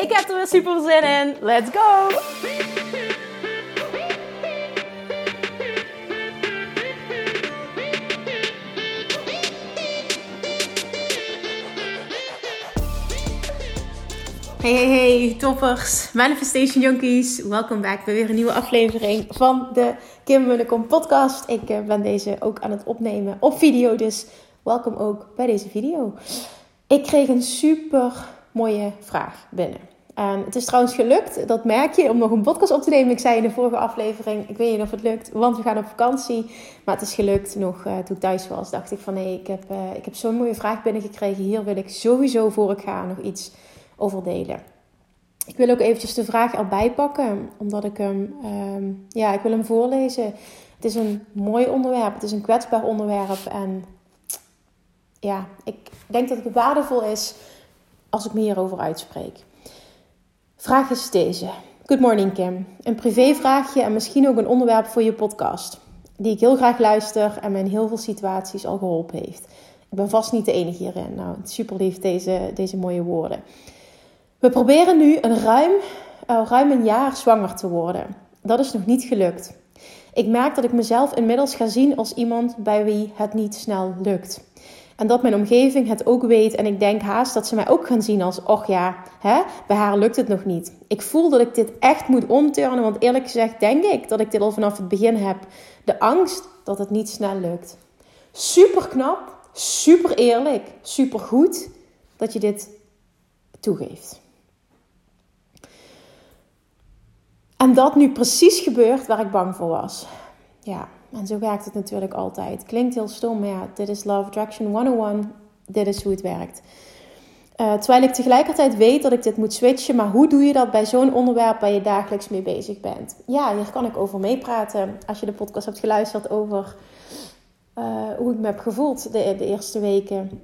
Ik heb er weer super zin in. Let's go! Hey, hey, hey, toppers, Manifestation Junkies. Welkom back bij weer een nieuwe aflevering van de Kim Munnekom podcast. Ik eh, ben deze ook aan het opnemen op video, dus welkom ook bij deze video. Ik kreeg een super mooie vraag binnen. En het is trouwens gelukt, dat merk je, om nog een podcast op te nemen. Ik zei in de vorige aflevering, ik weet niet of het lukt, want we gaan op vakantie. Maar het is gelukt, nog uh, toen ik thuis was, dacht ik van nee, ik heb, uh, ik heb zo'n mooie vraag binnengekregen. Hier wil ik sowieso voor ik ga nog iets over delen. Ik wil ook eventjes de vraag erbij pakken, omdat ik hem, um, ja, ik wil hem voorlezen. Het is een mooi onderwerp, het is een kwetsbaar onderwerp. En ja, ik denk dat het waardevol is als ik me hierover uitspreek. Vraag is deze. Good morning Kim. Een privévraagje en misschien ook een onderwerp voor je podcast. Die ik heel graag luister en me in heel veel situaties al geholpen heeft. Ik ben vast niet de enige hierin. Nou, super lief deze, deze mooie woorden. We proberen nu een ruim, uh, ruim een jaar zwanger te worden. Dat is nog niet gelukt. Ik merk dat ik mezelf inmiddels ga zien als iemand bij wie het niet snel lukt. En dat mijn omgeving het ook weet. En ik denk haast dat ze mij ook gaan zien als: och ja, hè, bij haar lukt het nog niet. Ik voel dat ik dit echt moet omturnen. Want eerlijk gezegd denk ik dat ik dit al vanaf het begin heb. De angst dat het niet snel lukt. Super knap, super eerlijk, super goed dat je dit toegeeft. En dat nu precies gebeurt waar ik bang voor was. Ja, en zo werkt het natuurlijk altijd. Klinkt heel stom, maar ja, dit is Love Attraction 101. Dit is hoe het werkt. Uh, terwijl ik tegelijkertijd weet dat ik dit moet switchen, maar hoe doe je dat bij zo'n onderwerp waar je dagelijks mee bezig bent? Ja, hier kan ik over meepraten. Als je de podcast hebt geluisterd over uh, hoe ik me heb gevoeld de, eerste weken.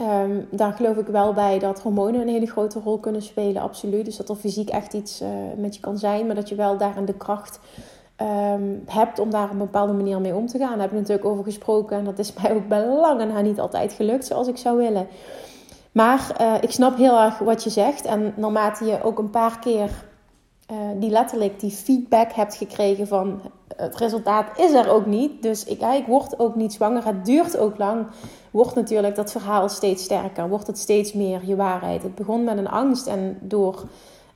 Um, daar geloof ik wel bij dat hormonen een hele grote rol kunnen spelen, absoluut. Dus dat er fysiek echt iets uh, met je kan zijn, maar dat je wel daarin de kracht um, hebt om daar op een bepaalde manier mee om te gaan. Daar heb ik natuurlijk over gesproken en dat is mij ook bij lange na niet altijd gelukt zoals ik zou willen. Maar uh, ik snap heel erg wat je zegt en naarmate je ook een paar keer uh, die letterlijk die feedback hebt gekregen van het resultaat is er ook niet. Dus ik, ik word ook niet zwanger. Het duurt ook lang. Wordt natuurlijk dat verhaal steeds sterker. Wordt het steeds meer je waarheid. Het begon met een angst en door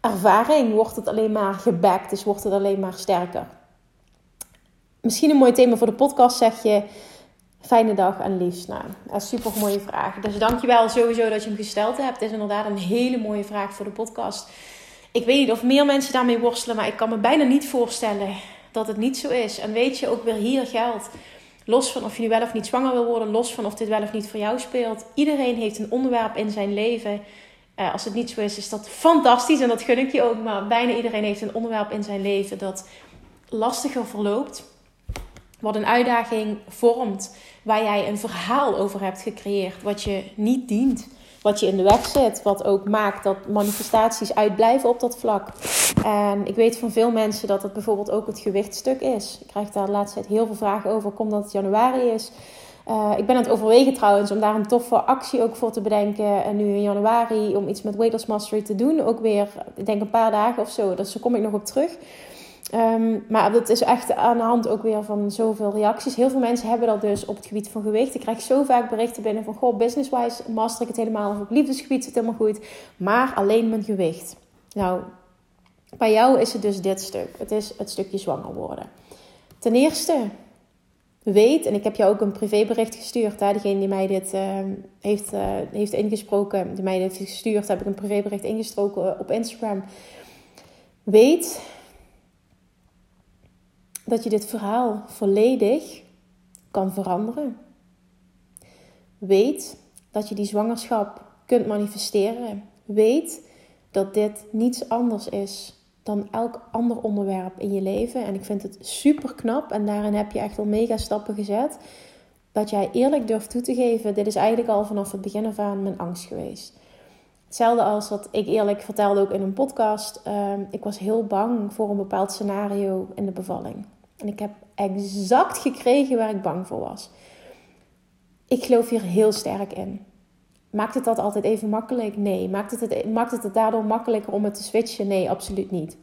ervaring wordt het alleen maar gebackt. Dus wordt het alleen maar sterker. Misschien een mooi thema voor de podcast zeg je. Fijne dag en liefst. Nou, super mooie vraag. Dus dankjewel sowieso dat je hem gesteld hebt. Het is inderdaad een hele mooie vraag voor de podcast. Ik weet niet of meer mensen daarmee worstelen, maar ik kan me bijna niet voorstellen dat het niet zo is. En weet je, ook weer hier geldt. Los van of je nu wel of niet zwanger wil worden, los van of dit wel of niet voor jou speelt. Iedereen heeft een onderwerp in zijn leven. Uh, als het niet zo is, is dat fantastisch en dat gun ik je ook. Maar bijna iedereen heeft een onderwerp in zijn leven dat lastiger verloopt. Wat een uitdaging vormt, waar jij een verhaal over hebt gecreëerd, wat je niet dient wat je in de weg zit. Wat ook maakt dat manifestaties uitblijven op dat vlak. En ik weet van veel mensen dat het bijvoorbeeld ook het gewichtstuk is. Ik krijg daar de laatste tijd heel veel vragen over. Komt dat het januari is? Uh, ik ben aan het overwegen trouwens om daar een toffe actie ook voor te bedenken. En nu in januari om iets met Weight Mastery te doen. Ook weer, ik denk een paar dagen of zo. Dus daar kom ik nog op terug. Um, maar dat is echt aan de hand ook weer van zoveel reacties. Heel veel mensen hebben dat dus op het gebied van gewicht. Ik krijg zo vaak berichten binnen van... Goh, business-wise master ik het helemaal. Of op liefdesgebied zit het helemaal goed. Maar alleen mijn gewicht. Nou, bij jou is het dus dit stuk. Het is het stukje zwanger worden. Ten eerste, weet... En ik heb jou ook een privébericht gestuurd. Hè? Degene die mij dit uh, heeft, uh, heeft ingesproken... Die mij dit heeft gestuurd, heb ik een privébericht ingestroken op Instagram. Weet dat je dit verhaal volledig kan veranderen. Weet dat je die zwangerschap kunt manifesteren. Weet dat dit niets anders is dan elk ander onderwerp in je leven. En ik vind het super knap en daarin heb je echt al mega stappen gezet. Dat jij eerlijk durft toe te geven, dit is eigenlijk al vanaf het begin af aan mijn angst geweest. Hetzelfde als wat ik eerlijk vertelde ook in een podcast. Ehm, ik was heel bang voor een bepaald scenario in de bevalling. En ik heb exact gekregen waar ik bang voor was. Ik geloof hier heel sterk in. Maakt het dat altijd even makkelijk? Nee. Maakt het, het, maakt het het daardoor makkelijker om het te switchen? Nee, absoluut niet.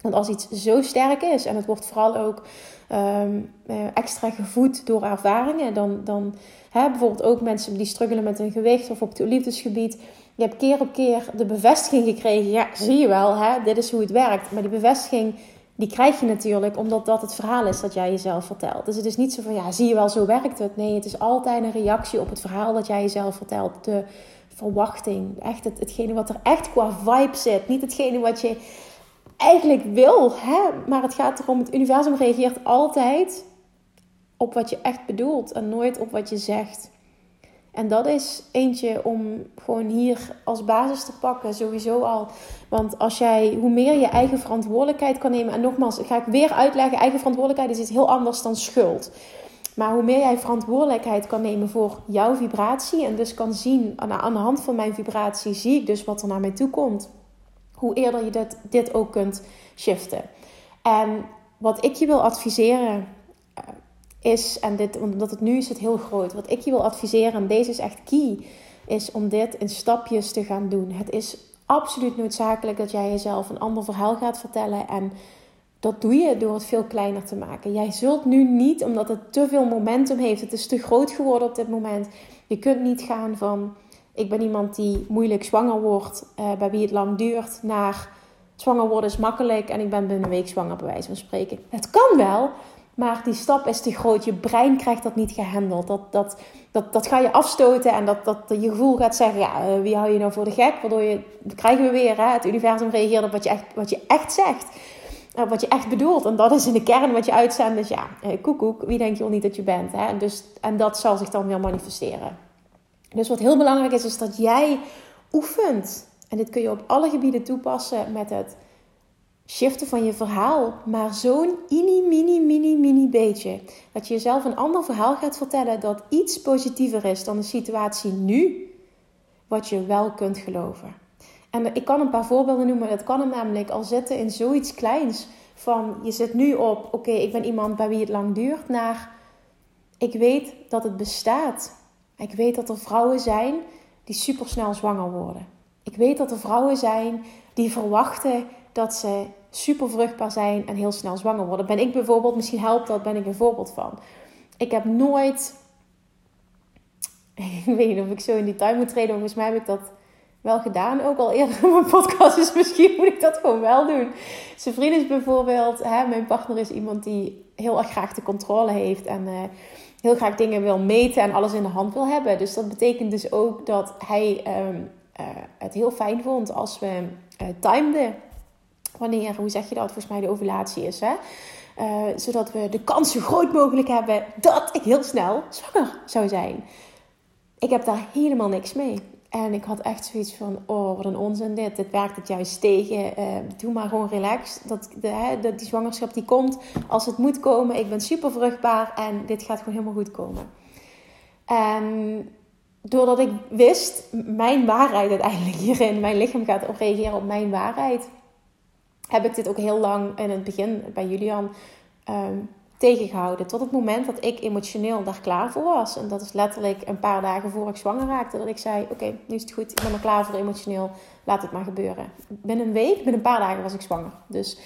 Want als iets zo sterk is en het wordt vooral ook ehm, eh, extra gevoed door ervaringen, dan, dan hè, bijvoorbeeld ook mensen die struggelen met hun gewicht of op het liefdesgebied. Je hebt keer op keer de bevestiging gekregen, ja, zie je wel, hè, dit is hoe het werkt. Maar die bevestiging die krijg je natuurlijk omdat dat het verhaal is dat jij jezelf vertelt. Dus het is niet zo van, ja, zie je wel, zo werkt het. Nee, het is altijd een reactie op het verhaal dat jij jezelf vertelt. De verwachting, echt het, hetgene wat er echt qua vibe zit. Niet hetgene wat je eigenlijk wil, hè? maar het gaat erom, het universum reageert altijd op wat je echt bedoelt en nooit op wat je zegt. En dat is eentje om gewoon hier als basis te pakken, sowieso al. Want als jij, hoe meer je eigen verantwoordelijkheid kan nemen, en nogmaals, ga ik weer uitleggen: eigen verantwoordelijkheid is iets heel anders dan schuld. Maar hoe meer jij verantwoordelijkheid kan nemen voor jouw vibratie, en dus kan zien aan de hand van mijn vibratie, zie ik dus wat er naar mij toe komt. Hoe eerder je dit, dit ook kunt shiften. En wat ik je wil adviseren is, en dit, omdat het nu is het heel groot, wat ik je wil adviseren, en deze is echt key, is om dit in stapjes te gaan doen. Het is absoluut noodzakelijk dat jij jezelf een ander verhaal gaat vertellen en dat doe je door het veel kleiner te maken. Jij zult nu niet, omdat het te veel momentum heeft, het is te groot geworden op dit moment. Je kunt niet gaan van, ik ben iemand die moeilijk zwanger wordt, uh, bij wie het lang duurt, naar zwanger worden is makkelijk en ik ben binnen een week zwanger, bij wijze van spreken. Het kan wel, maar die stap is te groot. Je brein krijgt dat niet gehandeld. Dat, dat, dat, dat ga je afstoten en dat, dat je gevoel gaat zeggen: ja, eh, wie hou je nou voor de gek? Waardoor je, dat krijgen we weer. Hè? Het universum reageert op wat je echt, wat je echt zegt. Op wat je echt bedoelt. En dat is in de kern wat je uitzendt. Dus ja, eh, koekoek, wie denk je wel niet dat je bent? Hè? Dus, en dat zal zich dan weer manifesteren. Dus wat heel belangrijk is, is dat jij oefent. En dit kun je op alle gebieden toepassen met het shiften van je verhaal, maar zo'n mini, mini, mini, mini beetje. Dat je jezelf een ander verhaal gaat vertellen dat iets positiever is dan de situatie nu, wat je wel kunt geloven. En ik kan een paar voorbeelden noemen. Dat kan hem namelijk al zitten in zoiets kleins. Van je zit nu op, oké, ik ben iemand bij wie het lang duurt, naar ik weet dat het bestaat. Ik weet dat er vrouwen zijn die supersnel zwanger worden. Ik weet dat er vrouwen zijn die verwachten dat ze super vruchtbaar zijn en heel snel zwanger worden. Ben ik bijvoorbeeld, misschien helpt dat, ben ik een voorbeeld van. Ik heb nooit, ik weet niet of ik zo in die tuin moet treden, volgens mij heb ik dat wel gedaan, ook al eerder in mijn podcast, dus misschien moet ik dat gewoon wel doen. Zijn vriend is bijvoorbeeld, hè, mijn partner is iemand die heel erg graag de controle heeft en uh, heel graag dingen wil meten en alles in de hand wil hebben. Dus dat betekent dus ook dat hij um, uh, het heel fijn vond als we uh, timeden wanneer, hoe zeg je dat, volgens mij de ovulatie is. Hè? Uh, zodat we de kans zo groot mogelijk hebben dat ik heel snel zwanger zou zijn. Ik heb daar helemaal niks mee. En ik had echt zoiets van, oh, wat een onzin dit. Dit werkt het juist tegen. Uh, doe maar gewoon relax. Dat, hè, dat die zwangerschap die komt als het moet komen. Ik ben super vruchtbaar en dit gaat gewoon helemaal goed komen. En doordat ik wist, mijn waarheid uiteindelijk hierin. Mijn lichaam gaat op reageren op mijn waarheid heb ik dit ook heel lang in het begin bij Julian um, tegengehouden. Tot het moment dat ik emotioneel daar klaar voor was. En dat is letterlijk een paar dagen voor ik zwanger raakte. Dat ik zei, oké, nu is het goed. Ik ben er klaar voor emotioneel. Laat het maar gebeuren. Binnen een week, binnen een paar dagen was ik zwanger. Dus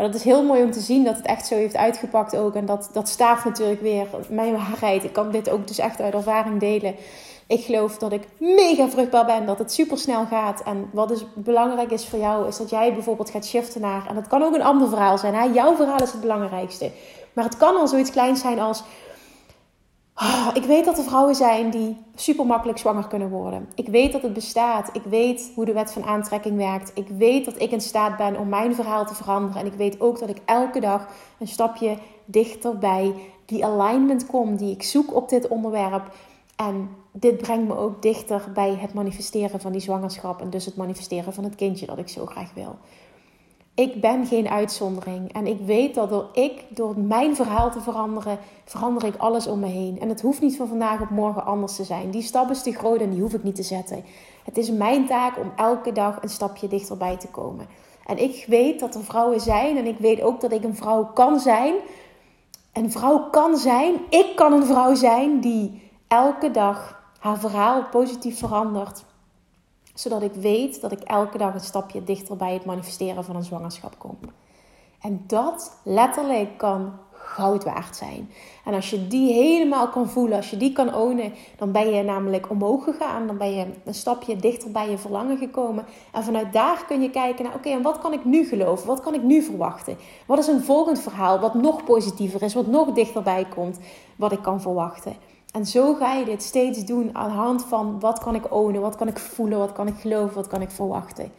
uh, dat is heel mooi om te zien dat het echt zo heeft uitgepakt ook. En dat, dat staat natuurlijk weer mijn waarheid. Ik kan dit ook dus echt uit ervaring delen. Ik geloof dat ik mega vruchtbaar ben, dat het super snel gaat. En wat dus belangrijk is voor jou, is dat jij bijvoorbeeld gaat shiften naar. En dat kan ook een ander verhaal zijn. Hè? Jouw verhaal is het belangrijkste. Maar het kan al zoiets kleins zijn als. Oh, ik weet dat er vrouwen zijn die super makkelijk zwanger kunnen worden. Ik weet dat het bestaat. Ik weet hoe de wet van aantrekking werkt. Ik weet dat ik in staat ben om mijn verhaal te veranderen. En ik weet ook dat ik elke dag een stapje dichter bij die alignment kom die ik zoek op dit onderwerp. En dit brengt me ook dichter bij het manifesteren van die zwangerschap en dus het manifesteren van het kindje dat ik zo graag wil. Ik ben geen uitzondering en ik weet dat door ik, door mijn verhaal te veranderen, verander ik alles om me heen. En het hoeft niet van vandaag op morgen anders te zijn. Die stap is te groot en die hoef ik niet te zetten. Het is mijn taak om elke dag een stapje dichterbij te komen. En ik weet dat er vrouwen zijn en ik weet ook dat ik een vrouw kan zijn. Een vrouw kan zijn, ik kan een vrouw zijn die elke dag haar verhaal positief verandert. Zodat ik weet dat ik elke dag een stapje dichter bij het manifesteren van een zwangerschap kom. En dat letterlijk kan goud waard zijn. En als je die helemaal kan voelen, als je die kan ownen, dan ben je namelijk omhoog gegaan. Dan ben je een stapje dichter bij je verlangen gekomen. En vanuit daar kun je kijken naar, oké, en wat kan ik nu geloven? Wat kan ik nu verwachten? Wat is een volgend verhaal wat nog positiever is, wat nog dichterbij komt, wat ik kan verwachten? En zo ga je dit steeds doen aan de hand van wat kan ik ownen, wat kan ik voelen, wat kan ik geloven, wat kan ik verwachten.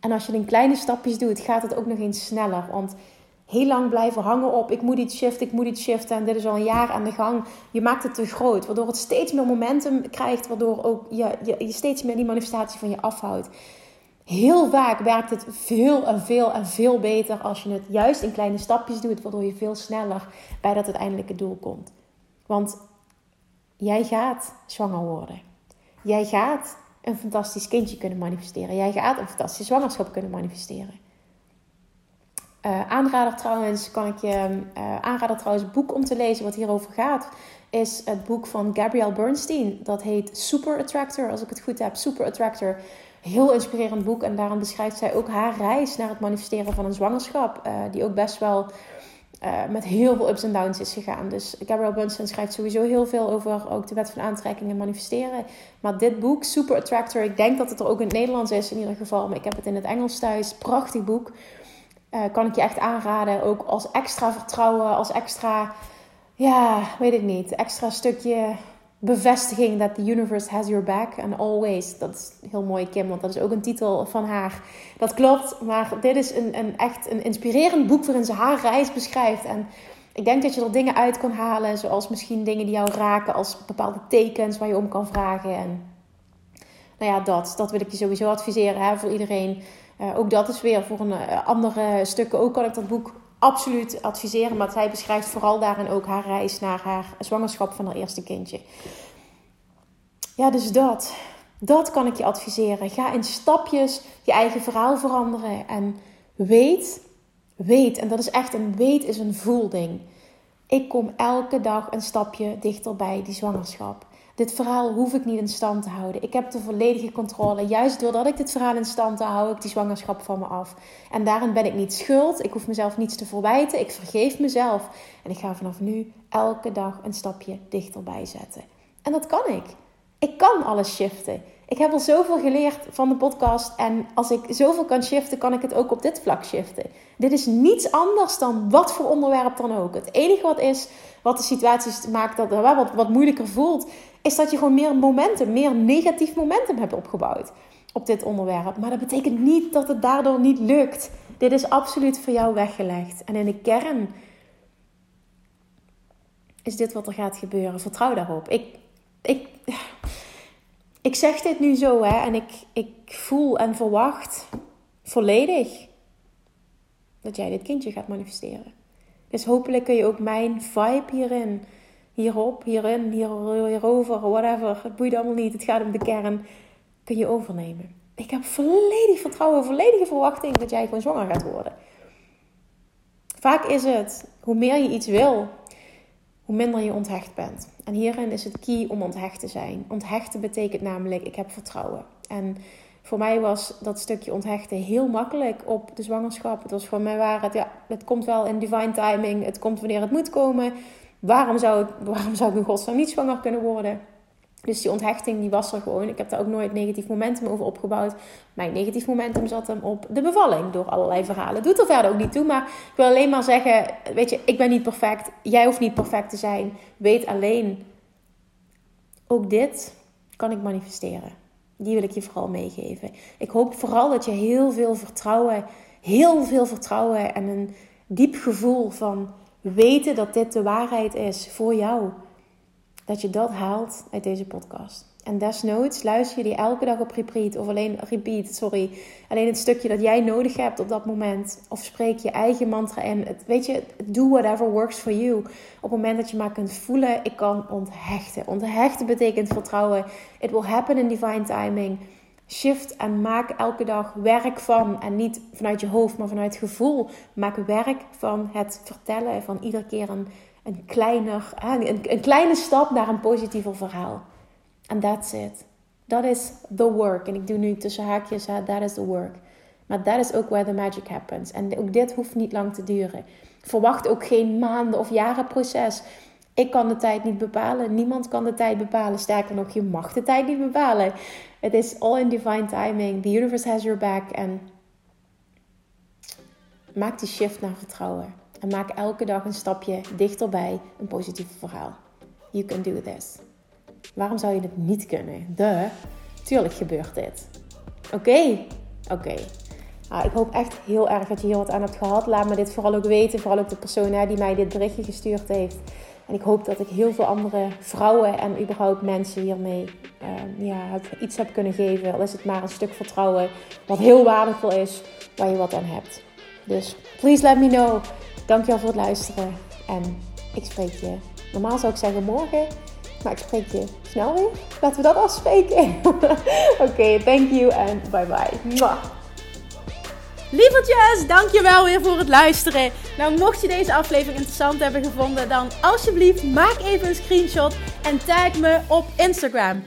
En als je het in kleine stapjes doet, gaat het ook nog eens sneller. Want heel lang blijven hangen op ik moet iets shiften, ik moet iets shiften en dit is al een jaar aan de gang. Je maakt het te groot, waardoor het steeds meer momentum krijgt, waardoor ook je, je, je steeds meer die manifestatie van je afhoudt. Heel vaak werkt het veel en veel en veel beter als je het juist in kleine stapjes doet, waardoor je veel sneller bij dat uiteindelijke doel komt. Want jij gaat zwanger worden. Jij gaat een fantastisch kindje kunnen manifesteren. Jij gaat een fantastische zwangerschap kunnen manifesteren. Uh, aanrader trouwens, kan ik je uh, aanrader trouwens, boek om te lezen wat hierover gaat, is het boek van Gabrielle Bernstein. Dat heet Super Attractor, als ik het goed heb. Super Attractor. Heel inspirerend boek. En daarin beschrijft zij ook haar reis naar het manifesteren van een zwangerschap. Uh, die ook best wel met heel veel ups en downs is gegaan. Dus Gabrielle Bernstein schrijft sowieso heel veel over ook de wet van aantrekking en manifesteren. Maar dit boek, Super Attractor, ik denk dat het er ook in het Nederlands is in ieder geval. Maar ik heb het in het Engels thuis. Prachtig boek. Uh, kan ik je echt aanraden. Ook als extra vertrouwen, als extra, ja, weet ik niet, extra stukje bevestiging dat the universe has your back and always. Dat is heel mooi, Kim, want dat is ook een titel van haar. Dat klopt, maar dit is een, een echt een inspirerend boek waarin ze haar reis beschrijft. En ik denk dat je er dingen uit kan halen, zoals misschien dingen die jou raken, als bepaalde tekens waar je om kan vragen. En nou ja, dat, dat wil ik je sowieso adviseren hè, voor iedereen uh, ook dat is weer voor een uh, andere stukken. Ook kan ik dat boek absoluut adviseren. Maar zij beschrijft vooral daarin ook haar reis naar haar zwangerschap van haar eerste kindje. Ja, dus dat. Dat kan ik je adviseren. Ga in stapjes je eigen verhaal veranderen. En weet, weet, en dat is echt een weet is een voelding. Ik kom elke dag een stapje dichter bij die zwangerschap. Dit verhaal hoef ik niet in stand te houden. Ik heb de volledige controle. Juist doordat ik dit verhaal in stand hou, hou ik die zwangerschap van me af. En daarin ben ik niet schuld. Ik hoef mezelf niets te verwijten. Ik vergeef mezelf. En ik ga vanaf nu elke dag een stapje dichterbij zetten. En dat kan ik. Ik kan alles shiften. Ik heb al zoveel geleerd van de podcast. En als ik zoveel kan shiften, kan ik het ook op dit vlak shiften. Dit is niets anders dan wat voor onderwerp dan ook. Het enige wat is, wat de situaties maakt dat het wat, wat moeilijker voelt, is dat je gewoon meer momentum, meer negatief momentum hebt opgebouwd op dit onderwerp. Maar dat betekent niet dat het daardoor niet lukt. Dit is absoluut voor jou weggelegd. En in de kern is dit wat er gaat gebeuren. Vertrouw daarop. Ik, ik, ik zeg dit nu zo hè, en ik, ik voel en verwacht volledig dat jij dit kindje gaat manifesteren. Dus hopelijk kun je ook mijn vibe hierin hierop, hierin, hier, hierover, whatever. Het boeit allemaal niet. Het gaat om de kern. Kun je overnemen. Ik heb volledig vertrouwen, volledige verwachting dat jij gewoon zwanger gaat worden. Vaak is het, hoe meer je iets wil, hoe minder je onthecht bent. En hierin is het key om onthecht te zijn. Onthechten betekent namelijk, ik heb vertrouwen. En voor mij was dat stukje onthechten heel makkelijk op de zwangerschap. Het was voor mij waar het, ja, het komt wel in divine timing. Het komt wanneer het moet komen. Waarom zou, ik, waarom zou ik in godsnaam niet zwanger kunnen worden? Dus die onthechting die was er gewoon. Ik heb daar ook nooit negatief momentum over opgebouwd. Mijn negatief momentum zat hem op de bevalling door allerlei verhalen. Doet er verder ook niet toe. Maar ik wil alleen maar zeggen: Weet je, ik ben niet perfect. Jij hoeft niet perfect te zijn. Weet alleen, ook dit kan ik manifesteren. Die wil ik je vooral meegeven. Ik hoop vooral dat je heel veel vertrouwen, heel veel vertrouwen en een diep gevoel van weten dat dit de waarheid is voor jou dat je dat haalt uit deze podcast. En desnoods luister je die elke dag op repeat. Of alleen repeat, sorry. Alleen het stukje dat jij nodig hebt op dat moment. Of spreek je eigen mantra in. weet je, do whatever works for you. Op het moment dat je maar kunt voelen, ik kan onthechten. Onthechten betekent vertrouwen. It will happen in divine timing. Shift en maak elke dag werk van. En niet vanuit je hoofd, maar vanuit gevoel. Maak werk van het vertellen van iedere keer een, een, kleiner, een, een kleine stap naar een positiever verhaal. And that's it. Dat is the work. En ik doe nu tussen haakjes, that is the work. Maar dat is ook where the magic happens. En ook dit hoeft niet lang te duren. Verwacht ook geen maanden of jaren proces. Ik kan de tijd niet bepalen. Niemand kan de tijd bepalen. Sterker nog, je mag de tijd niet bepalen. Het is all in divine timing. The universe has your back. En maak die shift naar vertrouwen. En maak elke dag een stapje dichterbij een positief verhaal. You can do this. Waarom zou je het niet kunnen? De, tuurlijk gebeurt dit. Oké, oké. Ah, ik hoop echt heel erg dat je hier wat aan hebt gehad. Laat me dit vooral ook weten. Vooral ook de persoon die mij dit berichtje gestuurd heeft. En ik hoop dat ik heel veel andere vrouwen en überhaupt mensen hiermee uh, ja, iets heb kunnen geven. Al is het maar een stuk vertrouwen wat heel waardevol is, waar je wat aan hebt. Dus please let me know. Dankjewel voor het luisteren. En ik spreek je. Normaal zou ik zeggen morgen. Maar ik spreek je snel weer. Laten we dat afspreken. Oké, thank you en bye bye. Mwah. Lievertjes, dankjewel weer voor het luisteren. Nou, mocht je deze aflevering interessant hebben gevonden, dan alsjeblieft maak even een screenshot en tag me op Instagram.